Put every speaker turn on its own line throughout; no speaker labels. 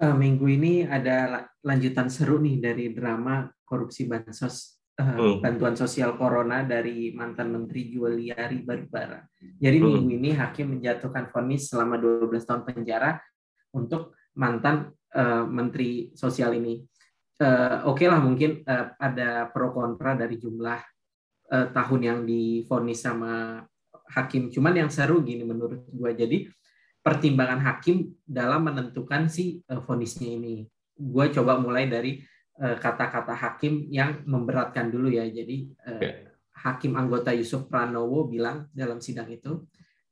uh, minggu ini ada lanjutan seru nih dari drama korupsi bansos uh, hmm. bantuan sosial corona dari mantan Menteri Juliari Batubara. Jadi hmm. minggu ini hakim menjatuhkan vonis selama 12 tahun penjara untuk mantan uh, Menteri Sosial ini. Uh, Oke okay lah mungkin uh, ada pro kontra dari jumlah uh, tahun yang divonis sama hakim. Cuman yang seru gini menurut gue. Jadi pertimbangan hakim dalam menentukan si uh, vonisnya ini. Gue coba mulai dari eh, kata-kata uh, hakim yang memberatkan dulu ya. Jadi uh, okay. hakim anggota Yusuf Pranowo bilang dalam sidang itu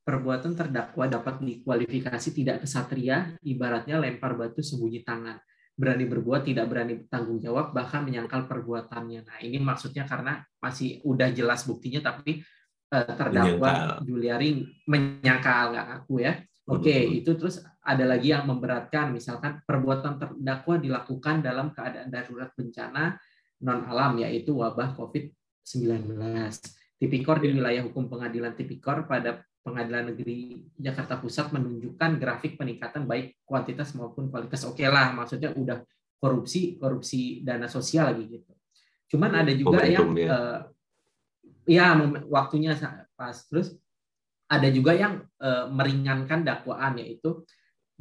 perbuatan terdakwa dapat dikualifikasi tidak kesatria, ibaratnya lempar batu sembunyi tangan. Berani berbuat, tidak berani bertanggung jawab, bahkan menyangkal perbuatannya. Nah, ini maksudnya karena masih udah jelas buktinya, tapi uh, terdakwa Juliari menyangkal, nggak ngaku ya. Oke, okay, itu terus ada lagi yang memberatkan, misalkan perbuatan terdakwa dilakukan dalam keadaan darurat bencana non alam, yaitu wabah COVID-19. Tipikor di wilayah hukum pengadilan tipikor pada Pengadilan Negeri Jakarta Pusat menunjukkan grafik peningkatan baik kuantitas maupun kualitas. Oke okay lah, maksudnya udah korupsi, korupsi dana sosial lagi gitu. Cuman ada juga Momentum, yang ya. Uh, ya waktunya pas terus ada juga yang uh, meringankan dakwaan yaitu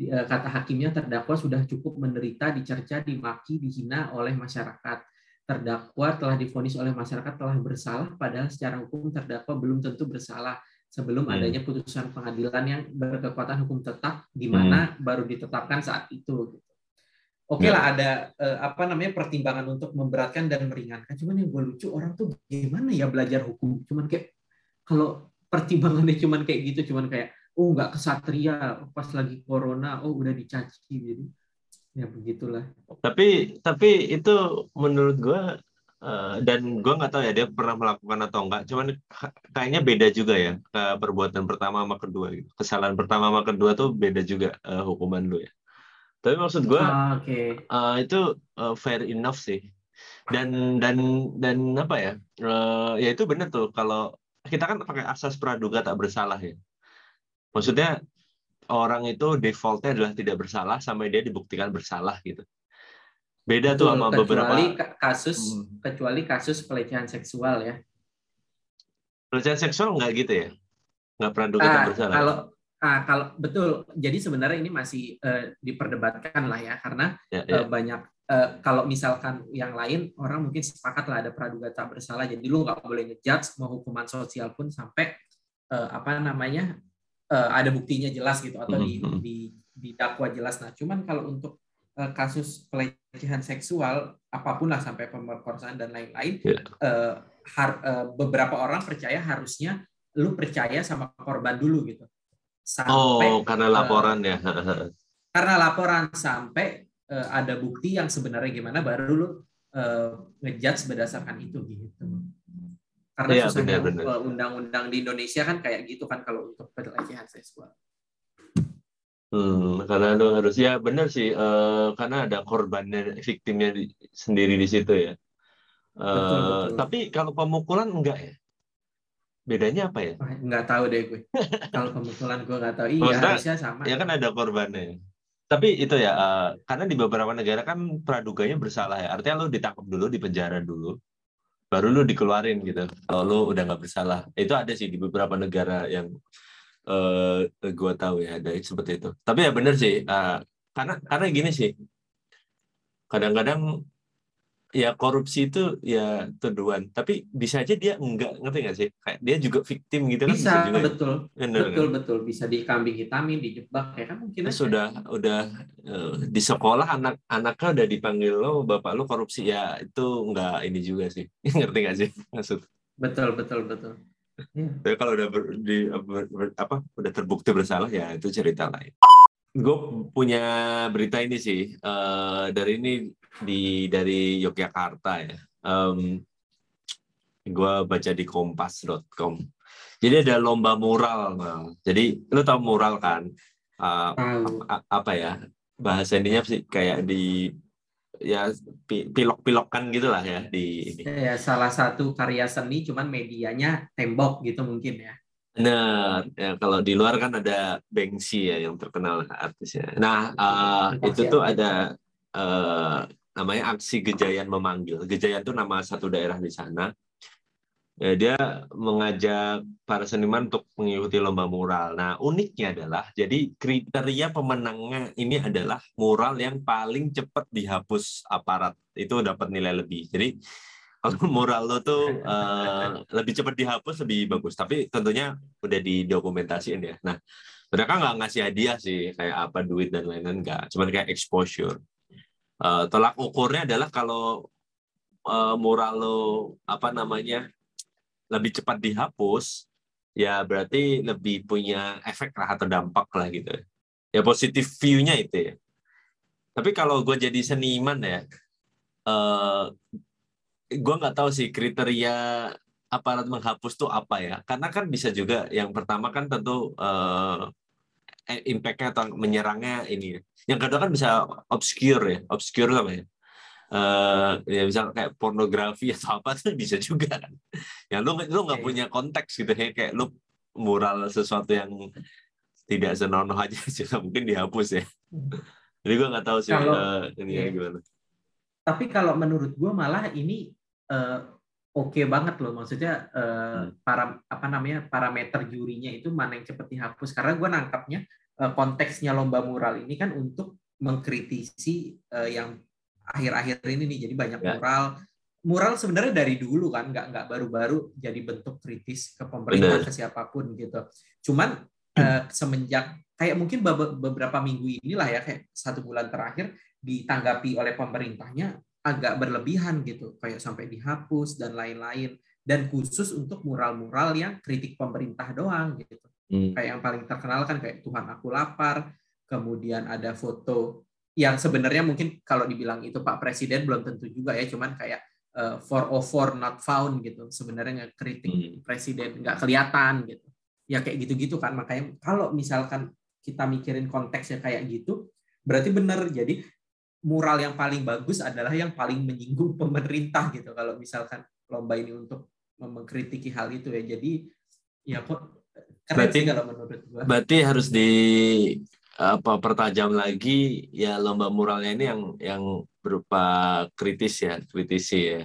uh, kata hakimnya terdakwa sudah cukup menderita, dicerca, dimaki, dihina oleh masyarakat. Terdakwa telah difonis oleh masyarakat telah bersalah padahal secara hukum terdakwa belum tentu bersalah sebelum hmm. adanya putusan pengadilan yang berkekuatan hukum tetap di mana hmm. baru ditetapkan saat itu gitu. Oke okay ya. lah ada uh, apa namanya pertimbangan untuk memberatkan dan meringankan. Cuman yang gue lucu orang tuh gimana ya belajar hukum? Cuman kayak kalau pertimbangannya cuman kayak gitu cuman kayak oh nggak kesatria pas lagi corona oh udah dicaci jadi ya begitulah.
Tapi tapi itu menurut gue uh, dan gue nggak tahu ya dia pernah melakukan atau enggak cuman kayaknya beda juga ya ke perbuatan pertama sama kedua gitu. Kesalahan pertama sama kedua tuh beda juga uh, hukuman lu ya. Tapi maksud gue ah, okay. uh, eh, itu uh, fair enough sih. Dan dan dan apa ya uh, ya itu benar tuh kalau kita kan pakai asas praduga tak bersalah ya. Maksudnya orang itu defaultnya adalah tidak bersalah sampai dia dibuktikan bersalah gitu. Beda Betul, tuh sama
kecuali
beberapa
kasus hmm. kecuali kasus pelecehan seksual ya.
Pelecehan seksual nggak gitu ya? Nggak praduga ah, tak bersalah.
Kalau ah, kalau betul, jadi sebenarnya ini masih uh, diperdebatkan lah ya karena ya, ya. Uh, banyak Uh, kalau misalkan yang lain orang mungkin sepakat lah ada praduga tak bersalah jadi lu nggak boleh ngejudge mau hukuman sosial pun sampai uh, apa namanya uh, ada buktinya jelas gitu atau di, mm-hmm. di didakwa jelas nah cuman kalau untuk uh, kasus pelecehan seksual apa pun lah sampai pemerkosaan dan lain-lain yeah. Ya. uh, har, uh, beberapa orang percaya harusnya lu percaya sama korban dulu gitu
sampai oh karena laporan uh, ya
karena laporan sampai uh, ada bukti yang sebenarnya gimana baru lu uh, ngejudge berdasarkan itu gitu. Karena ya, susahnya undang-undang di Indonesia kan kayak gitu kan kalau untuk pelecehan seksual.
Hmm, karena lu harus ya benar sih uh, karena ada korbannya victimnya di, sendiri di situ ya. Uh, betul, betul. Tapi kalau pemukulan enggak ya? Bedanya apa ya?
Enggak tahu deh gue. kalau pemukulan gue enggak tahu. Iya Maksudnya, harusnya sama.
Ya kan ada korbannya tapi itu ya uh, karena di beberapa negara kan praduganya bersalah ya. Artinya lu ditangkap dulu di penjara dulu baru lu dikeluarin gitu. Kalau lu udah nggak bersalah. Itu ada sih di beberapa negara yang uh, gua tahu ya ada seperti itu. Tapi ya benar sih uh, karena karena gini sih. Kadang-kadang ya korupsi itu ya tuduhan. Tapi bisa aja dia enggak ngerti nggak sih? Kayak dia juga victim gitu
kan bisa, juga ya? betul. Bener, betul kan? betul. Bisa dikambing hitamin dijebak ya kan? Mungkin
aja. sudah udah uh, di sekolah anak anaknya udah dipanggil lo bapak lo korupsi. Ya itu enggak ini juga sih. Ngerti nggak sih maksud?
Betul betul betul.
Ya. tapi kalau udah ber, di ber, ber, apa udah terbukti bersalah ya itu cerita lain. Gue punya berita ini sih uh, dari ini di dari Yogyakarta ya. Um, gue baca di kompas.com. Jadi ada lomba mural. Jadi lu tau mural kan? Uh, apa ya? Bahasa ininya sih kayak di ya pilok-pilokkan gitulah ya di
ini. Ya salah satu karya seni cuman medianya tembok gitu mungkin ya.
Nah, ya kalau di luar kan ada Bengsi ya yang terkenal artisnya. Nah, uh, itu tuh ada uh, namanya aksi Gejayan memanggil. Gejayan itu nama satu daerah di sana. Ya, dia mengajak para seniman untuk mengikuti lomba mural. Nah, uniknya adalah jadi kriteria pemenangnya ini adalah mural yang paling cepat dihapus aparat. Itu dapat nilai lebih. Jadi kalau mural lo tuh uh, lebih cepat dihapus lebih bagus tapi tentunya udah didokumentasiin ya nah mereka nggak ngasih hadiah sih kayak apa duit dan lain-lain nggak cuman kayak exposure uh, tolak ukurnya adalah kalau uh, mural lo apa namanya lebih cepat dihapus ya berarti lebih punya efek lah atau dampak lah gitu. Ya positif view-nya itu ya. Tapi kalau gue jadi seniman ya uh, gue nggak tahu sih kriteria aparat menghapus tuh apa ya. Karena kan bisa juga yang pertama kan tentu uh, impactnya atau menyerangnya ini yang kedua kan bisa obscure ya obscure apa ya? Uh, ya bisa kayak pornografi atau apa tuh bisa juga kan. Yang lu lu nggak punya konteks gitu ya kayak lu mural sesuatu yang tidak senonoh aja juga mungkin dihapus ya. Hmm. jadi gue nggak tahu sih kalau, uh, ini ya. gimana.
Tapi kalau menurut gue malah ini uh, oke okay banget loh. Maksudnya uh, para apa namanya parameter jurinya itu mana yang cepat dihapus. Karena gue nangkapnya uh, konteksnya lomba mural ini kan untuk mengkritisi uh, yang akhir-akhir ini nih. Jadi banyak ya. mural. Mural sebenarnya dari dulu kan nggak nggak baru-baru jadi bentuk kritis ke pemerintah Bener. ke siapa pun gitu. Cuman uh, semenjak kayak mungkin beberapa minggu inilah ya kayak satu bulan terakhir ditanggapi oleh pemerintahnya agak berlebihan gitu kayak sampai dihapus dan lain-lain. Dan khusus untuk mural-mural yang kritik pemerintah doang gitu. Hmm. kayak yang paling terkenal kan kayak Tuhan aku lapar kemudian ada foto yang sebenarnya mungkin kalau dibilang itu Pak Presiden belum tentu juga ya cuman kayak uh, four not found gitu. Sebenarnya kritik hmm. presiden nggak kelihatan gitu. Ya kayak gitu-gitu kan makanya kalau misalkan kita mikirin konteksnya kayak gitu berarti benar jadi mural yang paling bagus adalah yang paling menyinggung pemerintah gitu kalau misalkan lomba ini untuk mengkritiki hal itu ya jadi ya kok
keren berarti, sih kalau menurut gua. Berarti harus di apa pertajam lagi ya lomba muralnya ini yang yang berupa kritis ya kritisi ya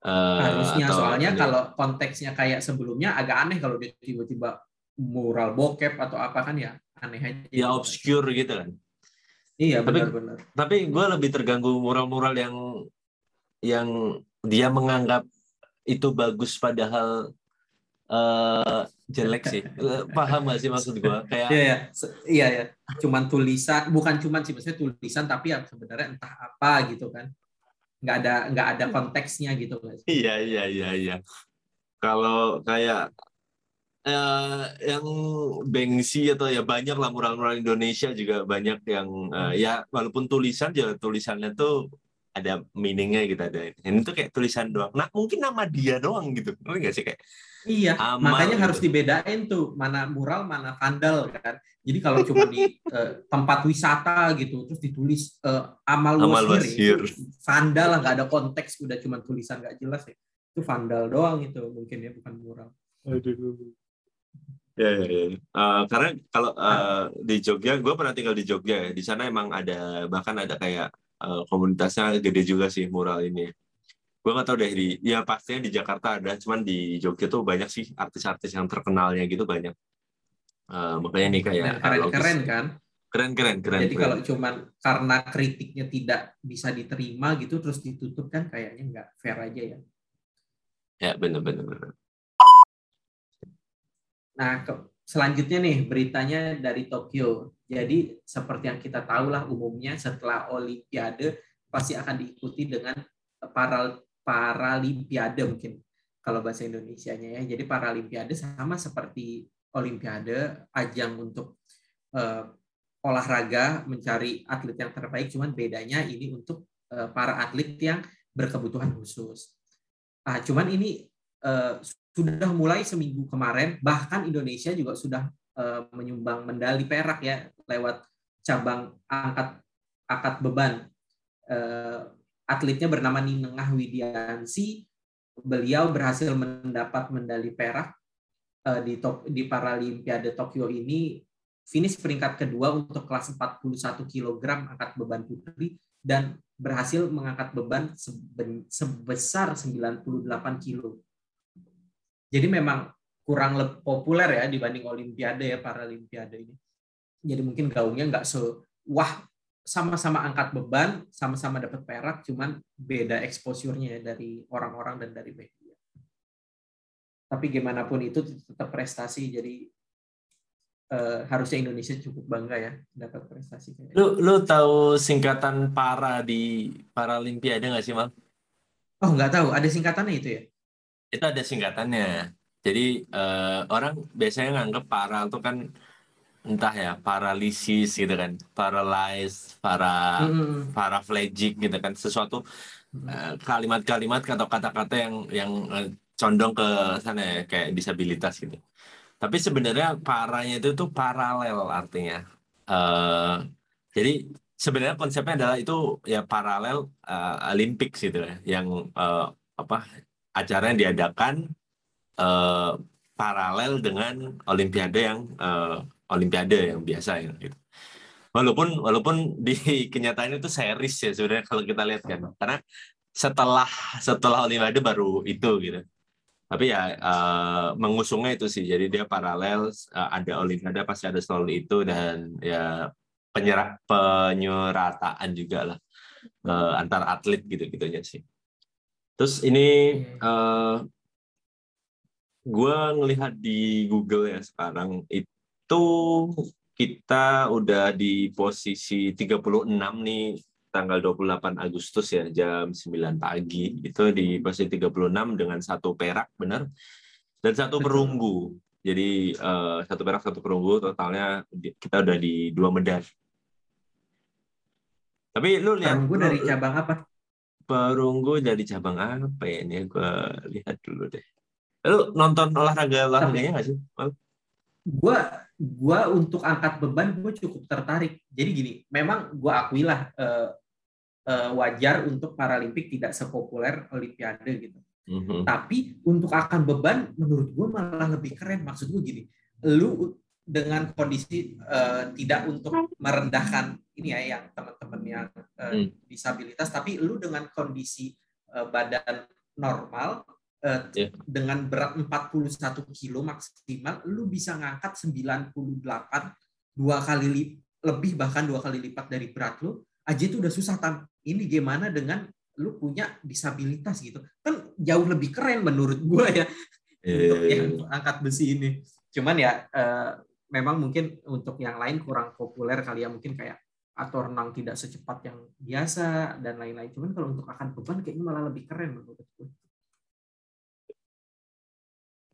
uh, harusnya soalnya ini. kalau konteksnya kayak sebelumnya agak aneh kalau dia tiba-tiba mural bokep atau apa kan ya aneh aja
ya obscure gitu kan
Iya benar-benar.
Tapi, tapi gue lebih terganggu mural-mural yang yang dia menganggap itu bagus padahal uh, jelek sih. Paham gak sih maksud gue?
Kayak iya, iya, iya ya. Cuman tulisan, bukan cuman sih maksudnya tulisan tapi yang sebenarnya entah apa gitu kan. Nggak ada nggak ada konteksnya gitu
kan. Iya iya iya iya. Kalau kayak uh, yang Bengsi atau ya banyak lah mural-mural Indonesia juga banyak yang uh, ya walaupun tulisan ya tulisannya tuh ada meaningnya gitu ada ini tuh kayak tulisan doang nah mungkin nama dia doang gitu ngerti nggak sih kayak
iya amal, makanya gitu. harus dibedain tuh mana mural mana vandal kan jadi kalau cuma di uh, tempat wisata gitu terus ditulis uh, amal, amal wasir, wasir. vandal lah nggak ada konteks udah cuma tulisan nggak jelas ya itu vandal doang itu mungkin ya bukan mural Aduh.
Ya, ya, ya. Uh, karena kalau uh, di Jogja, gue pernah tinggal di Jogja ya. Di sana emang ada bahkan ada kayak uh, komunitasnya gede juga sih mural ini. Gue nggak tahu deh di, ya pastinya di Jakarta ada, cuman di Jogja tuh banyak sih artis-artis yang terkenalnya gitu banyak. Uh, makanya nih kayak
keren-keren kan?
Keren, keren, keren.
Jadi keren. kalau cuman karena kritiknya tidak bisa diterima gitu, terus ditutup kan kayaknya nggak fair aja ya.
Ya benar, benar, benar.
Nah, ke, selanjutnya nih beritanya dari Tokyo. Jadi seperti yang kita tahu lah umumnya setelah Olimpiade pasti akan diikuti dengan para Paralimpiade mungkin kalau bahasa Indonesia-nya ya. Jadi Paralimpiade sama seperti Olimpiade, ajang untuk uh, olahraga mencari atlet yang terbaik, cuman bedanya ini untuk uh, para atlet yang berkebutuhan khusus. Ah, cuman ini uh, sudah mulai seminggu kemarin bahkan Indonesia juga sudah uh, menyumbang medali perak ya lewat cabang angkat angkat beban. Uh, atletnya bernama Ninengah Widiansi. Beliau berhasil mendapat medali perak di top, di Paralimpiade Tokyo ini. Finish peringkat kedua untuk kelas 41 kg angkat beban putri dan berhasil mengangkat beban sebesar 98 kilo. Jadi memang kurang lebih populer ya dibanding Olimpiade ya Paralimpiade ini. Jadi mungkin gaungnya nggak se wah sama-sama angkat beban, sama-sama dapat perak, cuman beda exposure-nya ya dari orang-orang dan dari media. Tapi gimana pun itu tetap prestasi, jadi uh, harusnya Indonesia cukup bangga ya dapat prestasi.
Lu lu tahu singkatan para di Paralimpiade nggak sih, Mal?
Oh nggak tahu, ada singkatannya itu ya?
Itu ada singkatannya. Jadi uh, orang biasanya nganggap para itu kan entah ya paralisis gitu kan paralyzed para hmm. paraplegic gitu kan sesuatu eh, kalimat-kalimat atau kata-kata yang yang eh, condong ke sana ya kayak disabilitas gitu tapi sebenarnya paranya itu tuh paralel artinya uh, jadi sebenarnya konsepnya adalah itu ya paralel uh, Olympics gitu ya yang uh, apa acara yang diadakan uh, paralel dengan Olimpiade yang uh, olimpiade yang biasa ya gitu. Walaupun walaupun di kenyataan itu series ya sebenarnya kalau kita lihat kan. Karena setelah setelah olimpiade baru itu gitu. Tapi ya uh, mengusungnya itu sih. Jadi dia paralel uh, ada olimpiade pasti ada selalu itu dan ya penyerak penyerataan juga lah uh, antar atlet gitu-gitunya sih. Terus ini uh, gue ngelihat di Google ya sekarang itu itu kita udah di posisi 36 nih tanggal 28 Agustus ya jam 9 pagi. Itu di posisi 36 dengan satu perak benar? Dan satu perunggu. Jadi uh, satu perak satu perunggu totalnya kita udah di dua medali. Tapi lu lihat
perunggu dari cabang apa
perunggu dari cabang apa ya? Ini gue lihat dulu deh. Lu nonton olahraga olahraganya nggak sih
gue gue untuk angkat beban gue cukup tertarik. Jadi gini memang gue akuilah uh, uh, wajar untuk Paralimpik tidak sepopuler Olimpiade gitu. Mm-hmm. tapi untuk akan beban menurut gue malah lebih keren. Maksud gue gini lu dengan kondisi uh, tidak untuk merendahkan ini ya yang teman-teman yang uh, mm. disabilitas tapi lu dengan kondisi uh, badan normal uh, yeah. dengan berat 41 kilo maksimal lu bisa ngangkat 98 dua kali li, lebih bahkan dua kali lipat dari berat lu aja itu udah susah tam ini gimana dengan lu punya disabilitas gitu kan jauh lebih keren menurut gua ya yeah. untuk iya, yang iya. angkat besi ini cuman ya uh, memang mungkin untuk yang lain kurang populer kali ya mungkin kayak atau renang tidak secepat yang biasa dan lain-lain cuman kalau untuk akan beban kayaknya malah lebih keren menurut gue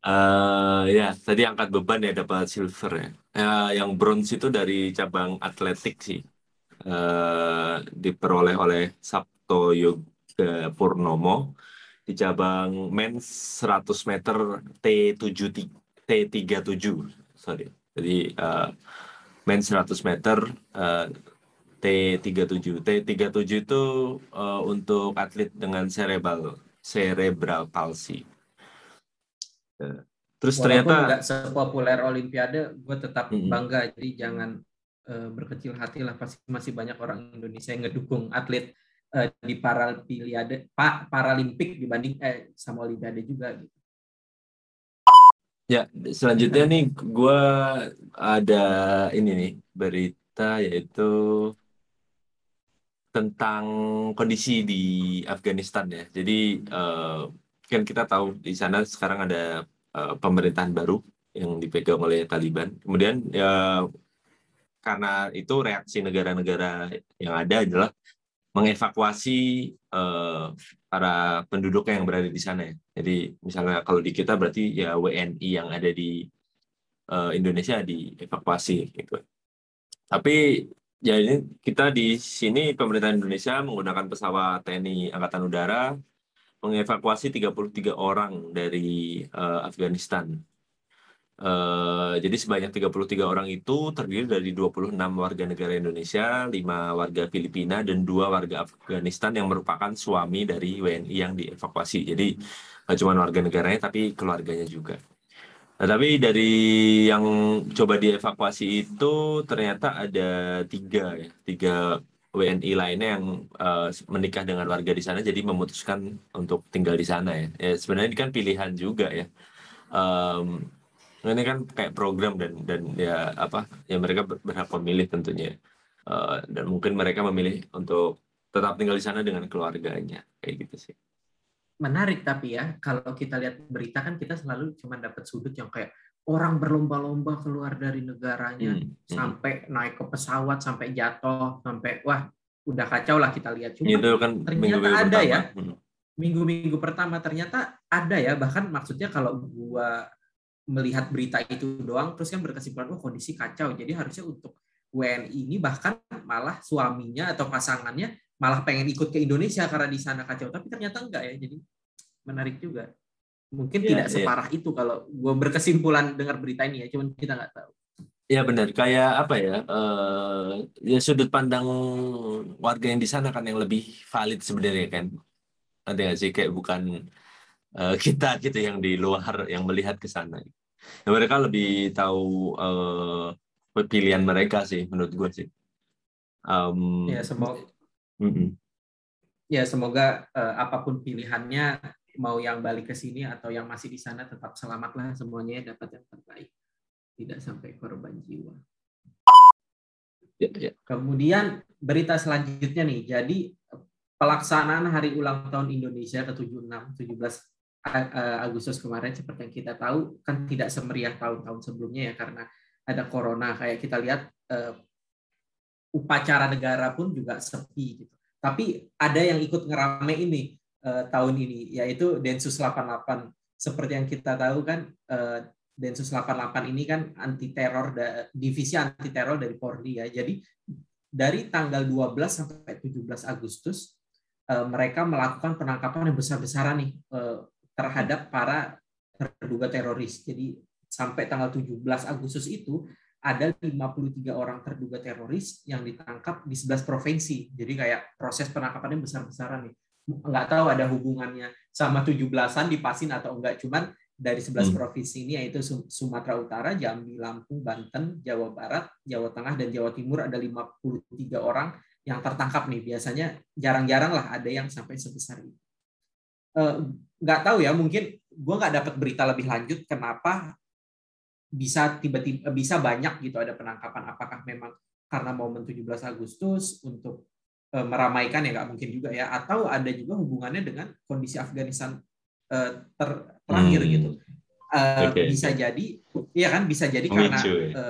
Uh, ya, tadi angkat beban ya dapat silver ya. Uh, yang bronze itu dari cabang atletik sih. Uh, diperoleh oleh Sabto Yoga Purnomo di cabang men's 100 meter T7 T37 sorry. Jadi uh, men's 100 meter uh, T37. T37 itu uh, untuk atlet dengan cerebral cerebral palsy
Terus Walaupun ternyata nggak sepopuler Olimpiade, gue tetap mm -hmm. bangga. Jadi jangan uh, berkecil hati lah. Pasti masih banyak orang Indonesia yang ngedukung atlet uh, di Paralimpiade, Pak Paralimpik dibanding eh sama Olimpiade juga. Gitu.
Ya, selanjutnya nih gue ada ini nih berita yaitu tentang kondisi di Afghanistan ya. Jadi uh, kan kita tahu di sana sekarang ada uh, pemerintahan baru yang dipegang oleh Taliban. Kemudian ya karena itu reaksi negara-negara yang ada adalah mengevakuasi uh, para penduduk yang berada di sana ya. Jadi misalnya kalau di kita berarti ya WNI yang ada di uh, Indonesia dievakuasi gitu. Tapi ya ini kita di sini pemerintah Indonesia menggunakan pesawat TNI Angkatan Udara mengevakuasi 33 orang dari uh, Afghanistan. Uh, jadi sebanyak 33 orang itu terdiri dari 26 warga negara Indonesia, 5 warga Filipina, dan 2 warga Afghanistan yang merupakan suami dari WNI yang dievakuasi. Jadi nggak cuma warga negaranya, tapi keluarganya juga. Nah, tapi dari yang coba dievakuasi itu ternyata ada tiga ya, tiga WNI lainnya yang uh, menikah dengan warga di sana, jadi memutuskan untuk tinggal di sana ya. Ya sebenarnya ini kan pilihan juga ya. Um, ini kan kayak program dan dan ya apa ya mereka berhak memilih tentunya. Uh, dan mungkin mereka memilih untuk tetap tinggal di sana dengan keluarganya kayak gitu sih
menarik tapi ya kalau kita lihat berita kan kita selalu cuma dapat sudut yang kayak orang berlomba-lomba keluar dari negaranya hmm, hmm. sampai naik ke pesawat sampai jatuh sampai wah udah kacau lah kita lihat cuma itu kan ternyata minggu -minggu ada pertama. ya hmm. minggu-minggu pertama ternyata ada ya bahkan maksudnya kalau gua melihat berita itu doang terus kan berkesimpulan oh kondisi kacau. Jadi harusnya untuk WNI ini bahkan malah suaminya atau pasangannya malah pengen ikut ke Indonesia karena di sana kacau. Tapi ternyata enggak ya. Jadi menarik juga. Mungkin ya, tidak iya. separah ya. itu kalau gue berkesimpulan dengar berita ini ya cuman kita nggak tahu.
Ya benar. Kayak apa ya uh, ya sudut pandang warga yang di sana kan yang lebih valid sebenarnya kan. Nanti nggak sih? Kayak bukan uh, kita gitu yang di luar yang melihat ke sana ya, mereka lebih tahu uh, pilihan mereka sih menurut gue sih
um, ya semoga Mm-hmm. Ya semoga uh, apa pun pilihannya mau yang balik ke sini atau yang masih di sana tetap selamatlah semuanya ya, dapat yang terbaik, tidak sampai korban jiwa. Ya, ya. Kemudian berita selanjutnya nih, jadi pelaksanaan Hari Ulang Tahun Indonesia ke-76 17 Agustus kemarin seperti yang kita tahu kan tidak semeriah tahun-tahun sebelumnya ya karena ada corona kayak kita lihat uh, upacara negara pun juga sepi gitu. Tapi ada yang ikut ngerame ini uh, tahun ini yaitu Densus 88. Seperti yang kita tahu kan uh, Densus 88 ini kan anti teror divisi anti teror dari Polri ya. Jadi dari tanggal 12 sampai 17 Agustus mereka melakukan penangkapan yang besar-besaran nih terhadap para terduga teroris. Jadi sampai tanggal 17 Agustus itu ada 53 orang terduga teroris yang ditangkap di 11 provinsi. Jadi kayak proses penangkapannya besar-besaran nih. Nggak tahu ada hubungannya sama 17-an di Pasin atau enggak. Cuman dari 11 hmm. provinsi ini yaitu Sumatera Utara, Jambi, Lampung, Banten, Jawa Barat, Jawa Tengah, dan Jawa Timur ada 53 orang yang tertangkap nih. Biasanya jarang-jarang lah ada yang sampai sebesar ini. Uh, nggak tahu ya, mungkin gue nggak dapat berita lebih lanjut kenapa bisa tiba-tiba bisa banyak gitu ada penangkapan apakah memang karena momen 17 Agustus untuk e, meramaikan ya nggak mungkin juga ya atau ada juga hubungannya dengan kondisi Afghanistan e, ter, terakhir hmm. gitu e, okay. bisa jadi ya kan bisa jadi memicu, karena ya. e,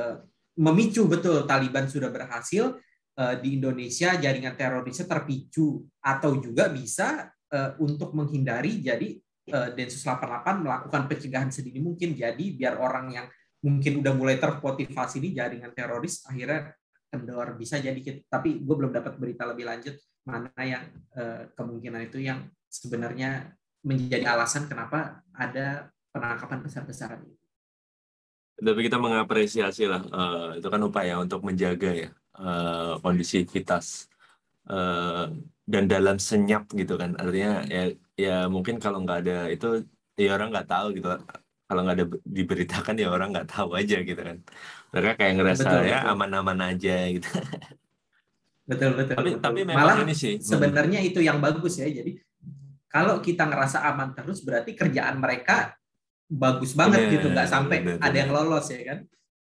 memicu betul Taliban sudah berhasil e, di Indonesia jaringan terorisnya terpicu atau juga bisa e, untuk menghindari jadi Densus 88 melakukan pencegahan sedini mungkin jadi biar orang yang mungkin udah mulai termotivasi nih jaringan teroris akhirnya kendor bisa jadi tapi gue belum dapat berita lebih lanjut mana yang eh, kemungkinan itu yang sebenarnya menjadi alasan kenapa ada penangkapan besar-besaran ini.
Tapi kita mengapresiasi lah uh, itu kan upaya untuk menjaga ya uh, kondisivitas uh, dan dalam senyap gitu kan. Artinya ya ya mungkin kalau nggak ada itu ya orang nggak tahu gitu. Kalau nggak ada diberitakan ya orang nggak tahu aja gitu kan. Mereka kayak ngerasa betul, ya aman-aman aja gitu.
Betul betul
tapi
betul.
tapi memang
malah
ini sih
sebenarnya hmm. itu yang bagus ya. Jadi kalau kita ngerasa aman terus berarti kerjaan mereka bagus banget bener, gitu. Nggak sampai bener, ada yang lolos ya kan?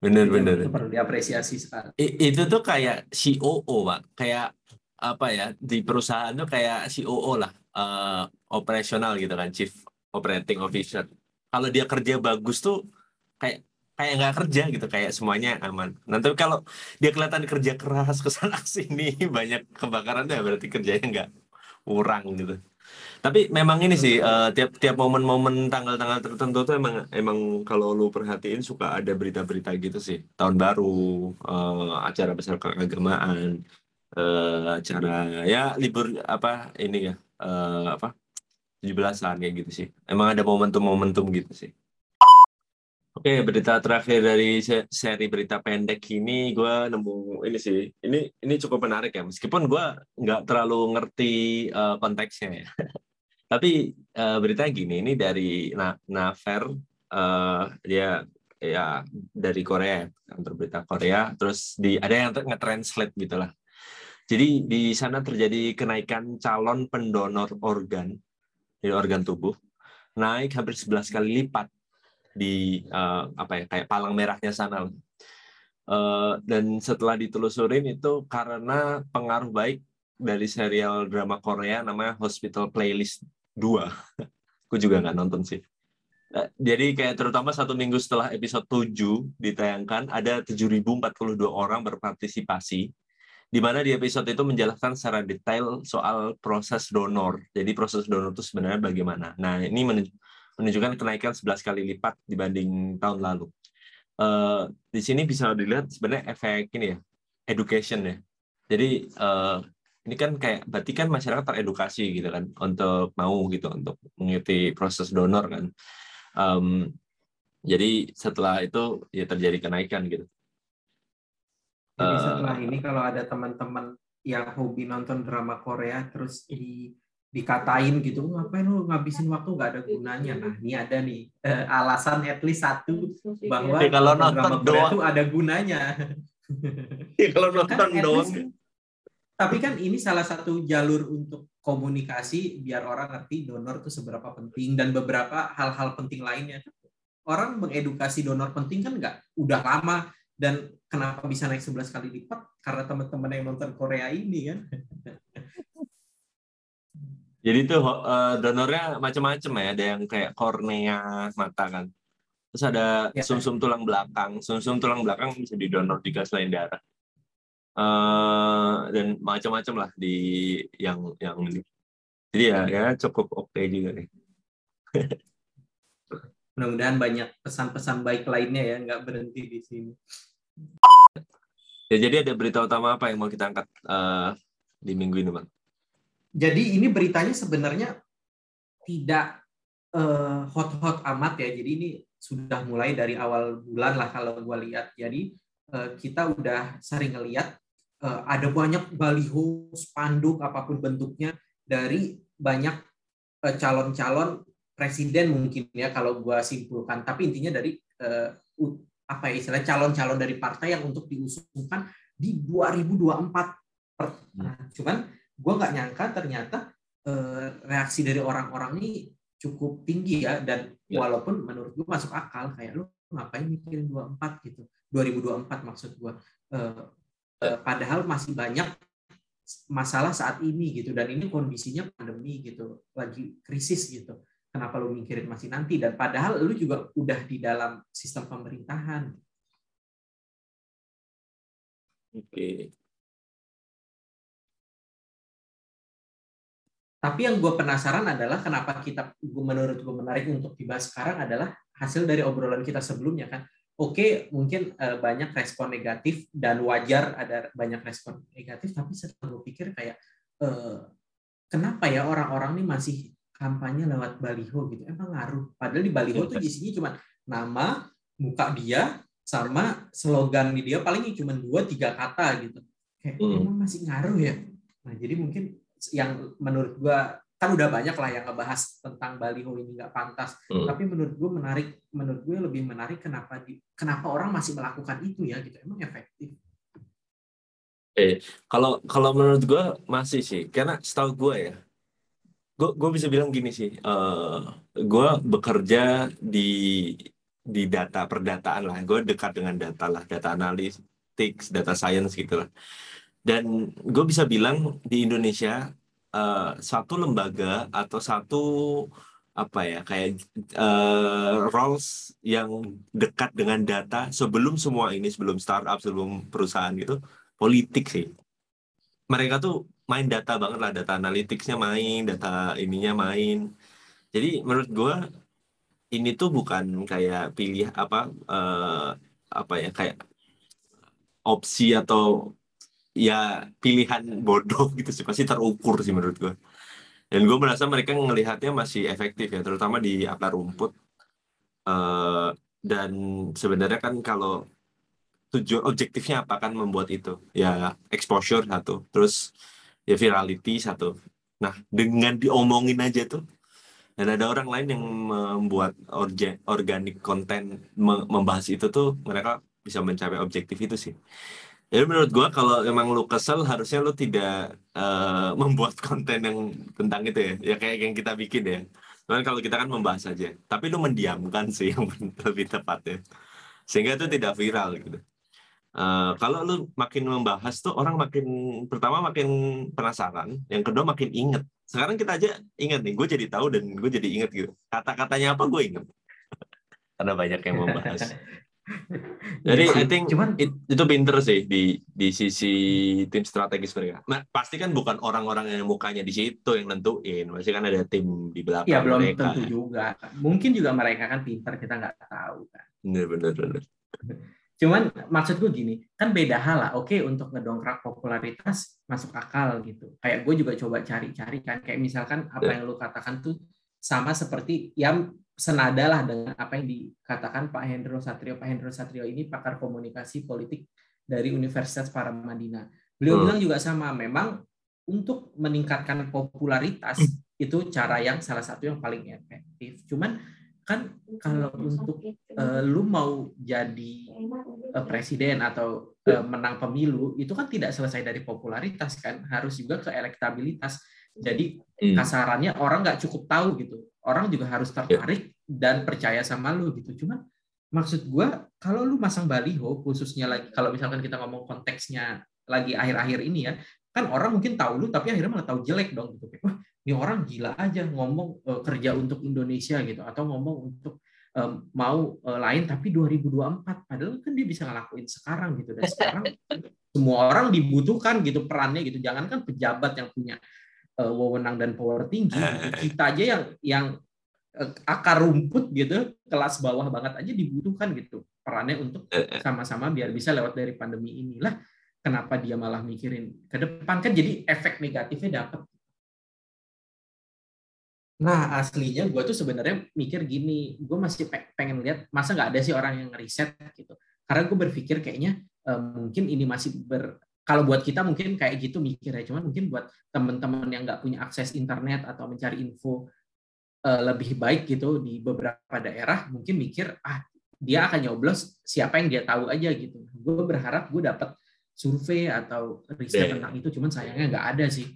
Bener itu bener.
itu perlu diapresiasi sekali.
Itu tuh kayak COO pak. Kayak apa ya di perusahaan tuh kayak COO lah uh, operasional gitu kan chief operating officer kalau dia kerja bagus tuh kayak kayak nggak kerja gitu kayak semuanya aman. Nanti kalau dia kelihatan kerja keras ke sana sini banyak kebakaran ya berarti kerjanya nggak kurang gitu. Tapi memang ini sih uh, tiap tiap momen-momen tanggal-tanggal tertentu tuh emang emang kalau lu perhatiin suka ada berita-berita gitu sih. Tahun baru, uh, acara besar keagamaan, uh, acara ya libur apa ini ya uh, apa 17-an kayak gitu sih. Emang ada momentum-momentum gitu sih. Oke, berita terakhir dari seri berita pendek ini, gue nemu ini sih. Ini ini cukup menarik ya, meskipun gue nggak terlalu ngerti uh, konteksnya ya. Tapi uh, berita gini, ini dari Na Naver uh, dia ya dari Korea kantor berita Korea terus di ada yang nge-translate gitulah jadi di sana terjadi kenaikan calon pendonor organ di organ tubuh naik hampir 11 kali lipat di uh, apa ya kayak palang merahnya sana uh, dan setelah ditelusurin itu karena pengaruh baik dari serial drama Korea namanya Hospital Playlist 2 aku juga nggak nonton sih. Eh, jadi kayak terutama satu minggu setelah episode 7 ditayangkan ada 7.042 orang berpartisipasi di mana di episode itu menjelaskan secara detail soal proses donor. Jadi proses donor itu sebenarnya bagaimana. Nah, ini menunjukkan kenaikan 11 kali lipat dibanding tahun lalu. Uh, di sini bisa dilihat sebenarnya efek ini ya, education ya. Jadi uh, ini kan kayak berarti kan masyarakat teredukasi gitu kan untuk mau gitu untuk mengikuti proses donor kan um, jadi setelah itu ya terjadi kenaikan gitu
jadi uh, setelah ini kalau ada teman-teman yang hobi nonton drama Korea terus di dikatain gitu ngapain lu ngabisin waktu? Nggak ada gunanya. Nah ini ada nih. Uh, alasan at least satu bahwa
ya, kalau nonton doang.
itu ada gunanya.
Ya, kalau kan nonton kan, doang. least,
tapi kan ini salah satu jalur untuk komunikasi biar orang ngerti donor itu seberapa penting dan beberapa hal-hal penting lainnya. Orang mengedukasi donor penting kan nggak udah lama dan kenapa bisa naik 11 kali lipat karena teman-teman yang nonton Korea ini kan.
Jadi tuh uh, donornya macam-macam ya, ada yang kayak kornea mata kan. Terus ada ya, sumsum -sum tulang belakang. Sumsum -sum tulang belakang bisa didonor jika selain darah uh, dan macam-macam lah di yang yang ini. Jadi ya ya cukup oke okay juga nih.
Mudah-mudahan banyak pesan-pesan baik lainnya ya, nggak berhenti di sini.
Ya jadi ada berita utama apa yang mau kita angkat uh, di minggu ini, bang?
Jadi ini beritanya sebenarnya tidak uh, hot-hot amat ya. Jadi ini sudah mulai dari awal bulan lah kalau gue lihat. Jadi kita udah sering ngeliat Eh, ada banyak baliho, spanduk apa pun bentuknya dari banyak eh, calon-calon presiden mungkin ya kalau gua simpulkan. Tapi intinya dari uh, apa ya istilah calon-calon dari partai yang untuk diusungkan di 2024. Nah, cuman gua nggak nyangka ternyata uh, reaksi dari orang-orang ini cukup tinggi ya dan ya. walaupun menurut gua masuk akal kayak lu ngapain mikirin 24 gitu 2024 maksud gua uh, Eh, padahal masih banyak masalah saat ini gitu dan ini kondisinya pandemi gitu lagi krisis gitu kenapa lu mikirin masih nanti? Dan padahal lu juga udah di dalam sistem pemerintahan.
Oke.
Tapi yang gue penasaran adalah kenapa kita menurut gue menarik untuk dibahas sekarang adalah hasil dari obrolan kita sebelumnya kan? Oke okay, mungkin uh, banyak respon negatif dan wajar ada banyak respon negatif tapi setelah gue pikir kayak uh, kenapa ya orang-orang ini masih kampanye lewat baliho gitu emang ngaruh padahal di baliho tuh isinya cuma nama muka dia sama slogan di dia paling cuma dua tiga kata gitu kayak hmm. emang masih ngaruh ya nah jadi mungkin yang menurut gua kan udah banyak lah yang ngebahas tentang baliho ini nggak pantas. Hmm. Tapi menurut gue menarik, menurut gue lebih menarik kenapa di, kenapa orang masih melakukan itu ya gitu. Emang efektif.
Eh, kalau kalau menurut gue masih sih, karena setahu gue ya, gue gue bisa bilang gini sih, uh, gue bekerja di di data perdataan lah, gue dekat dengan data lah, data analytics, data science gitu lah. Dan gue bisa bilang di Indonesia uh, satu lembaga atau satu apa ya kayak uh, roles yang dekat dengan data sebelum semua ini sebelum startup sebelum perusahaan gitu politik sih mereka tuh main data banget lah data analyticsnya main data ininya main. Jadi menurut gue ini tuh bukan kayak pilih apa uh, apa ya kayak opsi atau ya pilihan bodoh gitu sih. Pasti terukur sih menurut gue dan gue merasa mereka ngelihatnya masih efektif ya terutama di akar rumput. Uh, dan sebenarnya kan kalau tujuan objektifnya apa kan membuat itu? Ya exposure satu. Terus ya virality satu. Nah dengan diomongin aja tuh dan ada orang lain yang membuat organik konten membahas itu tuh mereka bisa mencapai objektif itu sih. Jadi menurut gua kalau emang lu kesel harusnya lu tidak uh, membuat konten yang tentang itu ya. Ya kayak yang kita bikin ya. Cuman kalau kita kan membahas aja. Tapi lu mendiamkan sih yang lebih tepat ya sehingga itu tidak viral gitu Uh, kalau lu makin membahas tuh orang makin pertama makin penasaran, yang kedua makin inget. Sekarang kita aja inget nih, gue jadi tahu dan gue jadi inget gitu. Kata-katanya apa gue inget. Karena banyak yang membahas. Jadi ya, I think cuman it, itu pinter sih di di sisi tim strategis mereka. Nah pasti kan bukan orang-orang yang mukanya di situ yang nentuin, pasti kan ada tim di belakang
ya, belum mereka. tentu juga. Mungkin juga mereka kan pinter kita nggak tahu kan.
Bener bener.
Cuman maksud gue gini, kan beda hal lah. Oke, untuk ngedongkrak popularitas masuk akal gitu. Kayak gue juga coba cari-cari kan. Kayak misalkan apa ya. yang lu katakan tuh sama seperti yang senada lah dengan apa yang dikatakan Pak Hendro Satrio. Pak Hendro Satrio ini pakar komunikasi politik dari Universitas Paramadina. Beliau hmm. bilang juga sama, memang untuk meningkatkan popularitas hmm. itu cara yang salah satu yang paling efektif. Cuman kan kalau untuk uh, lu mau jadi uh, presiden atau uh, menang pemilu itu kan tidak selesai dari popularitas kan harus juga ke elektabilitas. Jadi hmm. kasarannya orang nggak cukup tahu gitu. Orang juga harus tertarik dan percaya sama lu gitu. Cuman maksud gue kalau lu masang baliho khususnya lagi kalau misalkan kita ngomong konteksnya lagi akhir-akhir ini ya kan orang mungkin tahu lu tapi akhirnya malah tahu jelek dong gitu. Wah ini orang gila aja ngomong uh, kerja untuk Indonesia gitu atau ngomong untuk um, mau uh, lain tapi 2024 padahal kan dia bisa ngelakuin sekarang gitu. Dan sekarang semua orang dibutuhkan gitu perannya gitu. Jangan kan pejabat yang punya uh, wewenang dan power tinggi gitu. kita aja yang yang uh, akar rumput gitu kelas bawah banget aja dibutuhkan gitu. Perannya untuk sama-sama biar bisa lewat dari pandemi inilah kenapa dia malah mikirin ke depan. Kan jadi efek negatifnya dapat Nah, aslinya gue tuh sebenarnya mikir gini, gue masih pengen lihat masa nggak ada sih orang yang riset gitu. Karena gue berpikir kayaknya uh, mungkin ini masih ber kalau buat kita mungkin kayak gitu mikirnya, cuman mungkin buat teman-teman yang nggak punya akses internet atau mencari info uh, lebih baik gitu di beberapa daerah, mungkin mikir ah dia akan nyoblos siapa yang dia tahu aja gitu. Gue berharap gue dapat survei atau riset yeah. tentang itu, cuman sayangnya nggak ada sih.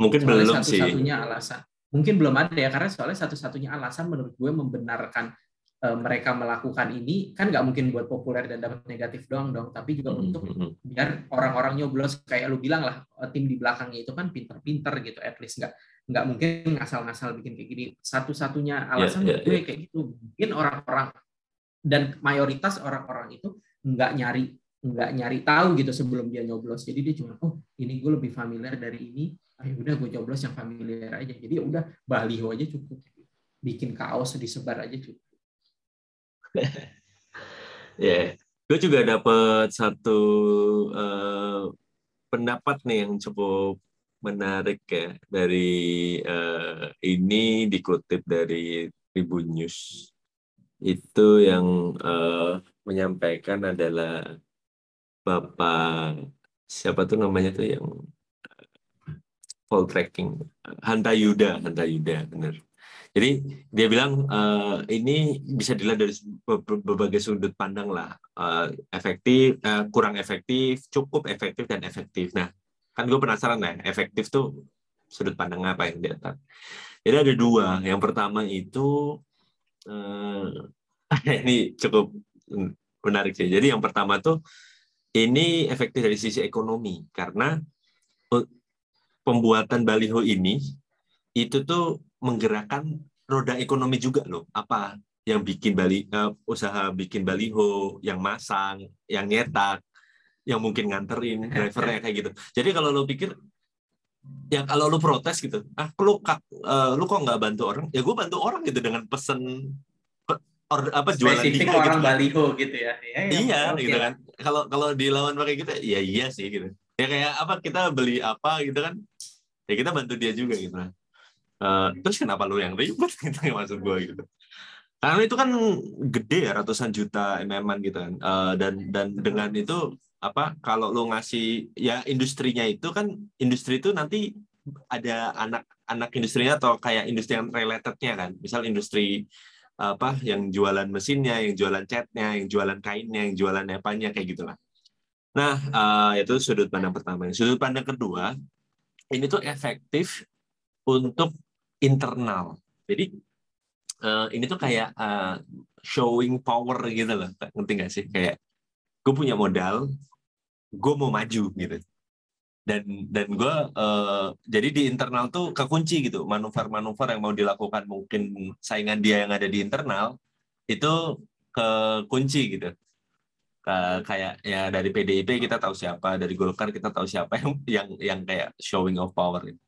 Mungkin belum satu
satunya alasan mungkin belum ada ya karena soalnya satu-satunya alasan menurut gue membenarkan uh, mereka melakukan ini kan nggak mungkin buat populer dan dapat negatif doang dong tapi juga mm-hmm. untuk biar orang-orang nyoblos kayak lu bilang lah eh, tim di belakangnya itu kan pinter-pinter gitu at least nggak nggak mungkin ngasal-ngasal bikin kayak gini satu-satunya alasan yeah, yeah, gue yeah. kayak gitu mungkin orang-orang dan mayoritas orang-orang itu nggak nyari nggak nyari tahu gitu sebelum dia nyoblos jadi dia cuma oh ini gue lebih familiar dari ini ayo udah gue coblos yang familiar aja. Jadi ya udah baliho aja cukup. Bikin kaos disebar aja cukup.
Ya yeah. gue juga dapat satu uh, pendapat nih yang cukup menarik ya dari uh, ini dikutip dari Tribun News. Itu yang uh, menyampaikan adalah Bapak siapa tuh namanya tuh yang full tracking? Hanta Yuda Hanta Yuda benar jadi dia bilang uh, ini bisa dilihat dari berbagai sudut pandang lah. Uh, efektif uh, kurang efektif cukup efektif dan efektif. Nah kan gue penasaran ya efektif tuh sudut pandang apa yang dia jadi ada dua. Yang pertama itu uh, ini cukup menarik sih. Jadi yang pertama tuh ini efektif dari sisi ekonomi karena pembuatan baliho ini itu tuh menggerakkan roda ekonomi juga loh. Apa yang bikin bali uh, usaha bikin baliho, yang masang, yang nyetak, yang mungkin nganterin drivernya kayak gitu. Jadi kalau lo pikir ya kalau lo protes gitu, ah lu uh, lu kok nggak bantu orang? Ya gue bantu orang gitu dengan pesen or, apa jualan
Spesifik dia, orang gitu. baliho gitu ya. ya,
ya iya okay. gitu kan. Kalau kalau dilawan pakai kita, ya iya sih gitu. Ya kayak apa kita beli apa gitu kan ya kita bantu dia juga gitu uh, terus kenapa lu yang ribet gitu yang maksud gue gitu karena itu kan gede ya ratusan juta mm gitu kan uh, dan dan dengan itu apa kalau lu ngasih ya industrinya itu kan industri itu nanti ada anak anak industrinya atau kayak industri yang relatednya kan misal industri apa yang jualan mesinnya yang jualan catnya yang jualan kainnya yang jualan apanya kayak gitulah. Nah uh, itu sudut pandang pertama. Sudut pandang kedua ini tuh efektif untuk internal. Jadi uh, ini tuh kayak uh, showing power gitu loh. Ngerti gak sih? Kayak gue punya modal gue mau maju gitu dan dan gue uh, jadi di internal tuh kekunci gitu manuver-manuver yang mau dilakukan mungkin saingan dia yang ada di internal itu kekunci gitu kayak ya dari PDIP kita tahu siapa dari Golkar kita tahu siapa yang yang yang kayak showing of power gitu.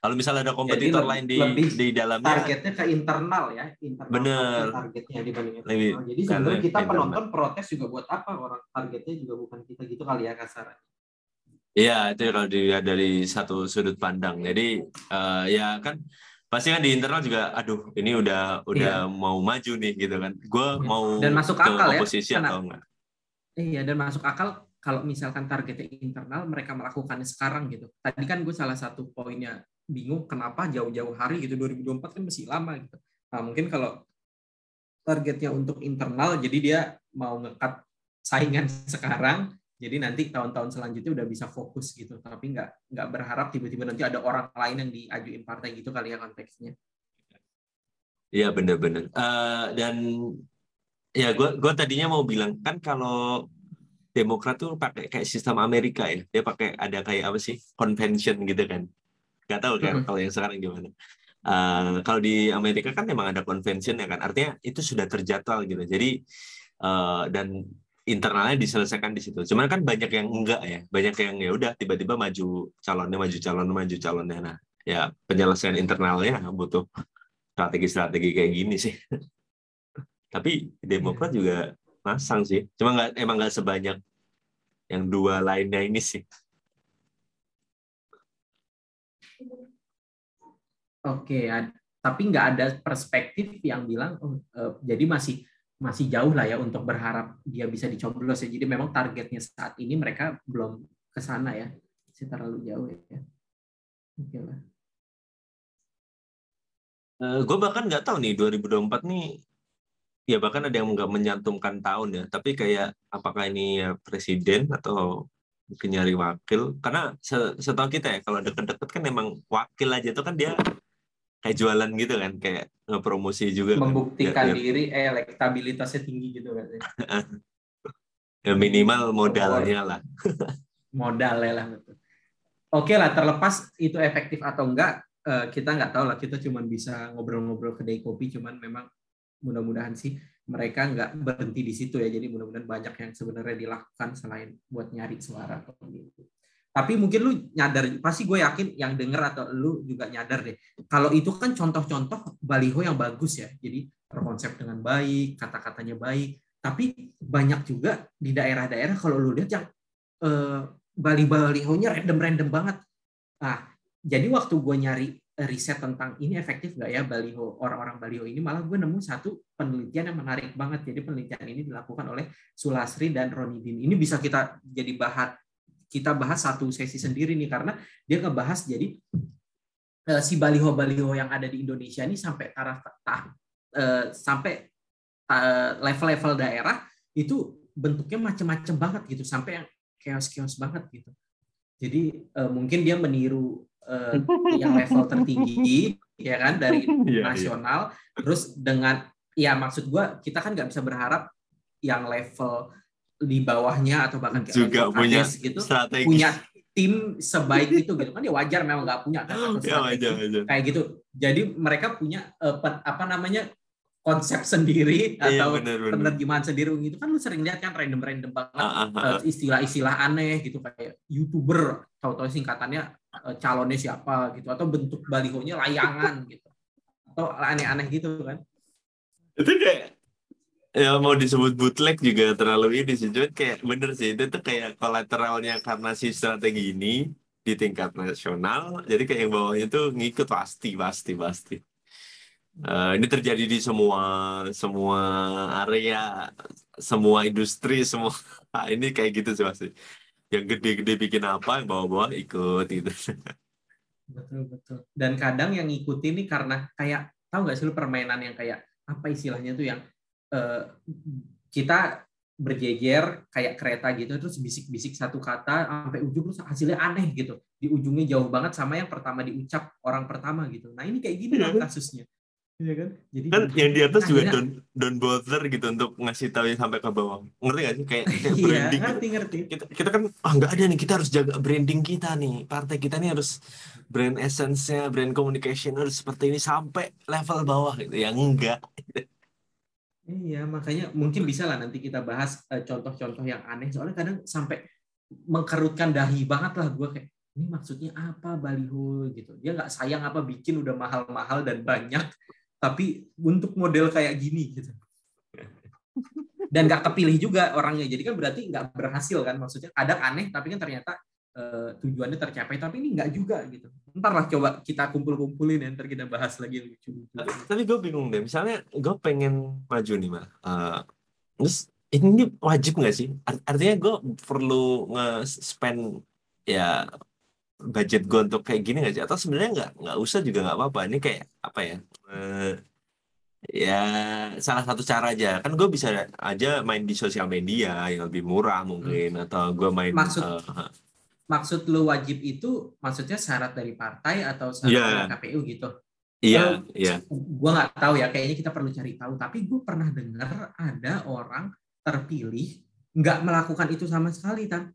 Kalau misalnya ada kompetitor lain di di dalamnya
targetnya ke internal ya, internal
bener.
targetnya dibanding lebih, Jadi sebenarnya kita internal. penonton protes juga buat apa orang targetnya juga bukan kita gitu kali ya kasarnya.
Iya itu kalau dilihat dari satu sudut pandang. Jadi uh, ya kan pasti kan di internal juga, aduh ini udah udah iya. mau maju nih gitu kan. Gue iya. mau
dan masuk akal
ya. Oposisi atau enggak?
Iya dan masuk akal kalau misalkan targetnya internal mereka melakukannya sekarang gitu. Tadi kan gue salah satu poinnya bingung kenapa jauh-jauh hari gitu 2024 kan masih lama gitu. Nah, mungkin kalau targetnya untuk internal jadi dia mau ngekat saingan sekarang jadi nanti tahun-tahun selanjutnya udah bisa fokus gitu. Tapi nggak nggak berharap tiba-tiba nanti ada orang lain yang diajuin partai gitu kali ya konteksnya.
Iya benar-benar uh, dan ya gue gue tadinya mau bilang kan kalau Demokrat tuh pakai kayak sistem Amerika ya. Dia pakai ada kayak apa sih? Convention gitu kan. Nggak tahu kan hmm. kalau yang sekarang gimana. Uh, kalau di Amerika kan memang ada convention ya kan. Artinya itu sudah terjadwal gitu. Jadi uh, dan internalnya diselesaikan di situ. Cuman kan banyak yang enggak ya. Banyak yang ya udah tiba-tiba maju calonnya maju calon maju calonnya. Nah ya penyelesaian internalnya butuh strategi-strategi kayak gini sih. Tapi Demokrat juga masang sih. Cuma nggak emang nggak sebanyak yang dua lainnya ini sih.
Oke, tapi nggak ada perspektif yang bilang oh, uh, jadi masih masih jauh lah ya untuk berharap dia bisa dicoblos ya. Jadi memang targetnya saat ini mereka belum ke sana ya, masih terlalu jauh ya. Oke lah.
Uh, gue bahkan nggak tahu nih 2024 nih ya bahkan ada yang nggak menyantumkan tahun ya tapi kayak apakah ini ya presiden atau mungkin nyari wakil karena setahu kita ya kalau deket-deket kan emang wakil aja tuh kan dia kayak jualan gitu kan kayak ngepromosi juga
kan. membuktikan kan. diri eh elektabilitasnya tinggi gitu kan
ya minimal modalnya lah.
Modalnya lah betul. Oke lah terlepas itu efektif atau enggak eh, kita nggak tahu lah. Kita cuma bisa ngobrol-ngobrol kedai kopi cuman memang mudah-mudahan sih mereka nggak berhenti di situ ya. Jadi mudah-mudahan banyak yang sebenarnya dilakukan selain buat nyari suara gitu tapi mungkin lu nyadar pasti gue yakin yang denger atau lu juga nyadar deh. Kalau itu kan contoh-contoh baliho yang bagus ya. Jadi berkonsep dengan baik kata-katanya baik. Tapi banyak juga di daerah-daerah kalau lu lihat yang eh, bali-balihonya random-random banget. Nah jadi waktu gue nyari riset tentang ini efektif nggak ya baliho orang-orang baliho ini malah gue nemu satu penelitian yang menarik banget. Jadi penelitian ini dilakukan oleh Sulasri dan Ronidin ini bisa kita jadi bahan kita bahas satu sesi sendiri nih karena dia ngebahas jadi uh, si baliho-baliho yang ada di Indonesia ini sampai taraf uh, sampai level-level daerah itu bentuknya macam-macam banget gitu sampai yang chaos-chaos banget gitu. Jadi uh, mungkin dia meniru uh, yang level tertinggi ya kan dari yeah, iya. nasional yeah. terus dengan ya maksud gua kita kan nggak bisa berharap yang level di bawahnya atau bahkan
juga punya gitu strategi.
punya tim sebaik itu gitu kan ya wajar memang nggak punya kan
ya, wajar, wajar.
kayak gitu jadi mereka punya uh, apa namanya konsep sendiri iya, atau penerjemahan sendiri gitu kan lu sering lihat kan random random banget ah, ah, ah. Eh, istilah-istilah aneh gitu kayak youtuber tahu-tahu singkatannya uh, calonnya siapa gitu atau bentuk balihonya layangan gitu atau aneh-aneh gitu kan
itu kayak ya mau disebut bootleg juga terlalu ini sih. Cuman kayak bener sih itu tuh kayak kolateralnya karena si strategi ini di tingkat nasional jadi kayak yang bawahnya tuh ngikut pasti pasti pasti. Uh, ini terjadi di semua semua area semua industri semua. Nah, ini kayak gitu sih pasti. Yang gede-gede bikin apa yang bawah-bawah ikut gitu.
Betul betul. Dan kadang yang ngikutin nih karena kayak tahu nggak sih lu permainan yang kayak apa istilahnya tuh yang uh, kita berjejer kayak kereta gitu terus bisik-bisik satu kata sampai ujung terus hasilnya aneh gitu di ujungnya jauh banget sama yang pertama diucap orang pertama gitu nah ini kayak gini iya. kasusnya
Iya kan? Jadi kan yang di atas juga don't, don't bother gitu untuk ngasih tahu yang sampai ke bawah. Ngerti gak sih? Kayak, kayak
iya, branding. ngerti, ngerti.
Kita, kita kan, ah oh, nggak ada nih, kita harus jaga branding kita nih. Partai kita nih harus brand essence-nya, brand communication harus seperti ini sampai level bawah gitu. Ya enggak.
Iya, makanya mungkin bisa lah nanti kita bahas eh, contoh-contoh yang aneh. Soalnya kadang sampai mengkerutkan dahi banget lah gue kayak, ini maksudnya apa baliho gitu. Dia nggak sayang apa bikin udah mahal-mahal dan banyak tapi untuk model kayak gini gitu dan nggak kepilih juga orangnya jadi kan berarti nggak berhasil kan maksudnya kadang aneh tapi kan ternyata uh, tujuannya tercapai tapi ini nggak juga gitu. Ntar lah coba kita kumpul-kumpulin ya ntar kita bahas lagi lucu,
tapi, tapi gue bingung deh misalnya gue pengen maju nih mah uh, terus ini wajib nggak sih? Artinya gue perlu nge-spend ya budget gue untuk kayak gini nggak sih? Atau sebenarnya nggak nggak usah juga nggak apa-apa. Ini kayak apa ya uh, ya salah satu cara aja. Kan gue bisa aja main di sosial media yang lebih murah mungkin hmm. atau gue main
maksud uh, maksud lu wajib itu maksudnya syarat dari partai atau syarat yeah. dari KPU gitu
Iya, yeah, iya. Yeah.
Gue nggak tahu ya, kayaknya kita perlu cari tahu. Tapi gue pernah dengar ada orang terpilih nggak melakukan itu sama sekali, kan?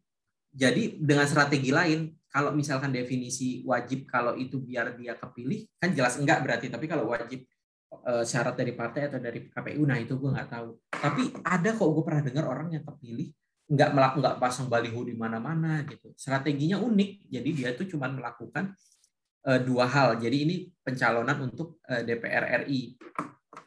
Jadi dengan strategi lain, kalau misalkan definisi wajib kalau itu biar dia kepilih kan jelas enggak berarti tapi kalau wajib e, syarat dari partai atau dari KPU nah itu gue nggak tahu tapi ada kok gue pernah dengar orang yang kepilih nggak melakukan nggak pasang baliho di mana-mana gitu. Strateginya unik jadi dia tuh cuma melakukan e, dua hal. Jadi ini pencalonan untuk e, DPR RI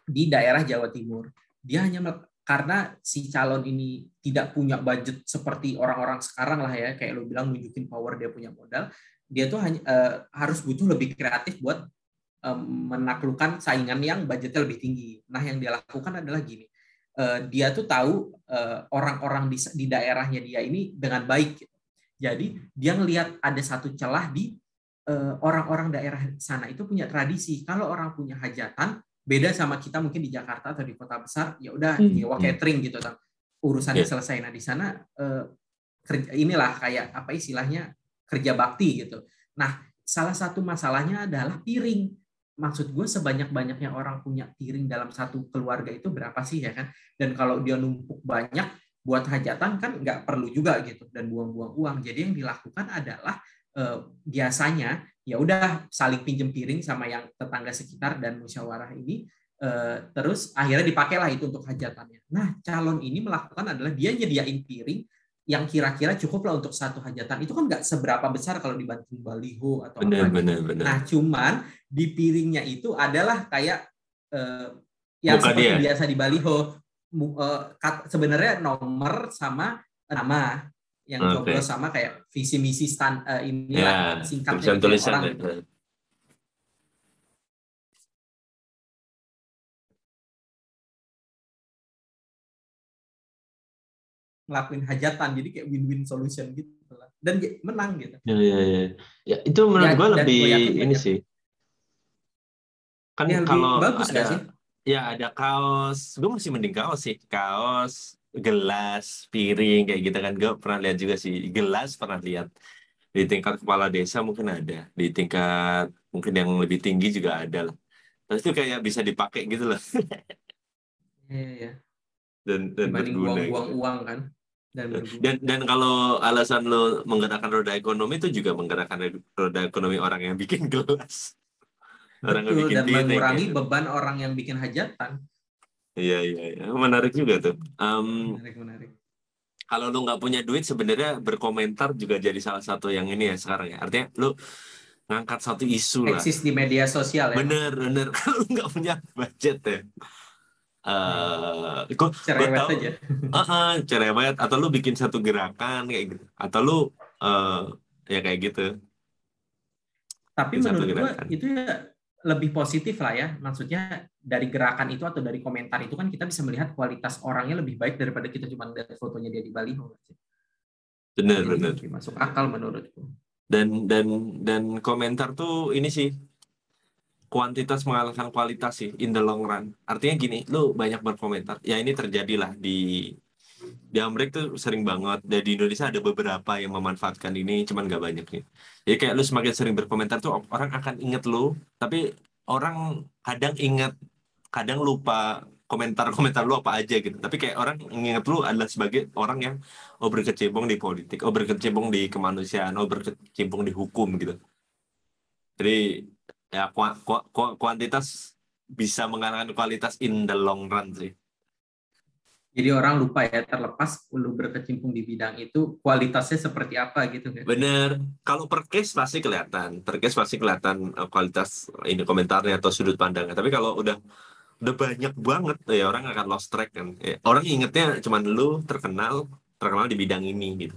di daerah Jawa Timur. Dia hanya karena si calon ini tidak punya budget seperti orang-orang sekarang lah ya kayak lo bilang nunjukin power dia punya modal dia tuh hanya uh, harus butuh lebih kreatif buat um, menaklukkan saingan yang budgetnya lebih tinggi. Nah yang dia lakukan adalah gini. uh, dia tuh tahu orang-orang uh, di, di daerahnya dia ini dengan baik gitu. jadi dia ngelihat ada satu celah di orang-orang daerah sana itu punya tradisi kalau orang punya hajatan beda sama kita mungkin di Jakarta atau di kota besar ya udah hmm. nyewa catering gitu kan urusannya yeah. selesai nah di sana eh, kerja, inilah kayak apa istilahnya kerja bakti gitu nah salah satu masalahnya adalah piring maksud gue sebanyak banyaknya orang punya piring dalam satu keluarga itu berapa sih ya kan dan kalau dia numpuk banyak buat hajatan kan nggak perlu juga gitu dan buang-buang uang jadi yang dilakukan adalah eh, biasanya ya udah saling pinjem piring sama yang tetangga sekitar dan musyawarah ini eh, terus akhirnya dipakailah itu untuk hajatannya. Nah, calon ini melakukan adalah dia nyediain piring yang kira-kira cukup lah untuk satu hajatan. Itu kan nggak seberapa besar kalau dibanding baliho atau
benar, apa. Benar, benar.
Nah, cuman di piringnya itu adalah kayak eh, yang seperti dia. biasa di baliho. Eh, sebenarnya nomor sama nama yang okay. coblos sama kayak visi misi stand uh, ini yeah, singkatnya tulisan orang ngelakuin hajatan jadi kayak win-win solution gitu lah dan menang gitu
ya ya ya, ya itu menurut ya, gue lebih ini banyak. sih kan ya, kalau bagus ada sih? ya ada kaos gue masih mending kaos sih kaos gelas, piring kayak gitu kan. Gue pernah lihat juga sih gelas pernah lihat di tingkat kepala desa mungkin ada, di tingkat mungkin yang lebih tinggi juga ada lah. Terus itu kayak bisa dipakai gitu loh.
Iya, iya.
Dan dan
Dibanding berguna. Buang, gitu. uang kan.
Dan, dan dan kalau alasan lo menggerakkan roda ekonomi itu juga menggerakkan roda ekonomi orang yang bikin gelas.
Orang Betul, yang bikin dan mengurangi gitu. beban orang yang bikin hajatan.
Iya iya iya menarik juga tuh. Um, menarik menarik. Kalau lu nggak punya duit sebenarnya berkomentar juga jadi salah satu yang ini ya sekarang ya. Artinya lu ngangkat satu isu
lah. Eksis di media sosial ya.
Bener bener. Kalau nggak punya budget ya. Uh, gue cerewet tahu, aja. Uh, uh, cerewet atau lu bikin satu gerakan kayak gitu. Atau lu uh, ya kayak gitu.
Tapi bikin menurut gue itu ya lebih positif lah ya. Maksudnya dari gerakan itu atau dari komentar itu kan kita bisa melihat kualitas orangnya lebih baik daripada kita cuma lihat fotonya dia di baliho.
Benar, benar.
Masuk akal menurutku.
dan dan dan komentar tuh ini sih kuantitas mengalahkan kualitas sih in the long run. Artinya gini lu banyak berkomentar ya ini terjadilah di di Amerika tuh sering banget dan di Indonesia ada beberapa yang memanfaatkan ini cuman gak banyak nih. Jadi kayak lu semakin sering berkomentar tuh orang akan inget lu tapi orang kadang inget kadang lupa komentar-komentar lu apa aja gitu. Tapi kayak orang inget lu adalah sebagai orang yang oh berkecimpung di politik oh berkecimpung di kemanusiaan oh berkecimpung di hukum gitu. Jadi ya ku, ku, ku, kuantitas bisa mengalahkan kualitas in the long run sih
jadi orang lupa ya terlepas lu berkecimpung di bidang itu kualitasnya seperti apa gitu kan?
Bener. Kalau per case pasti kelihatan, per case pasti kelihatan eh, kualitas ini komentarnya atau sudut pandangnya. Tapi kalau udah udah banyak banget ya orang akan lost track kan. Ya, orang ingetnya cuma lu terkenal terkenal di bidang ini gitu.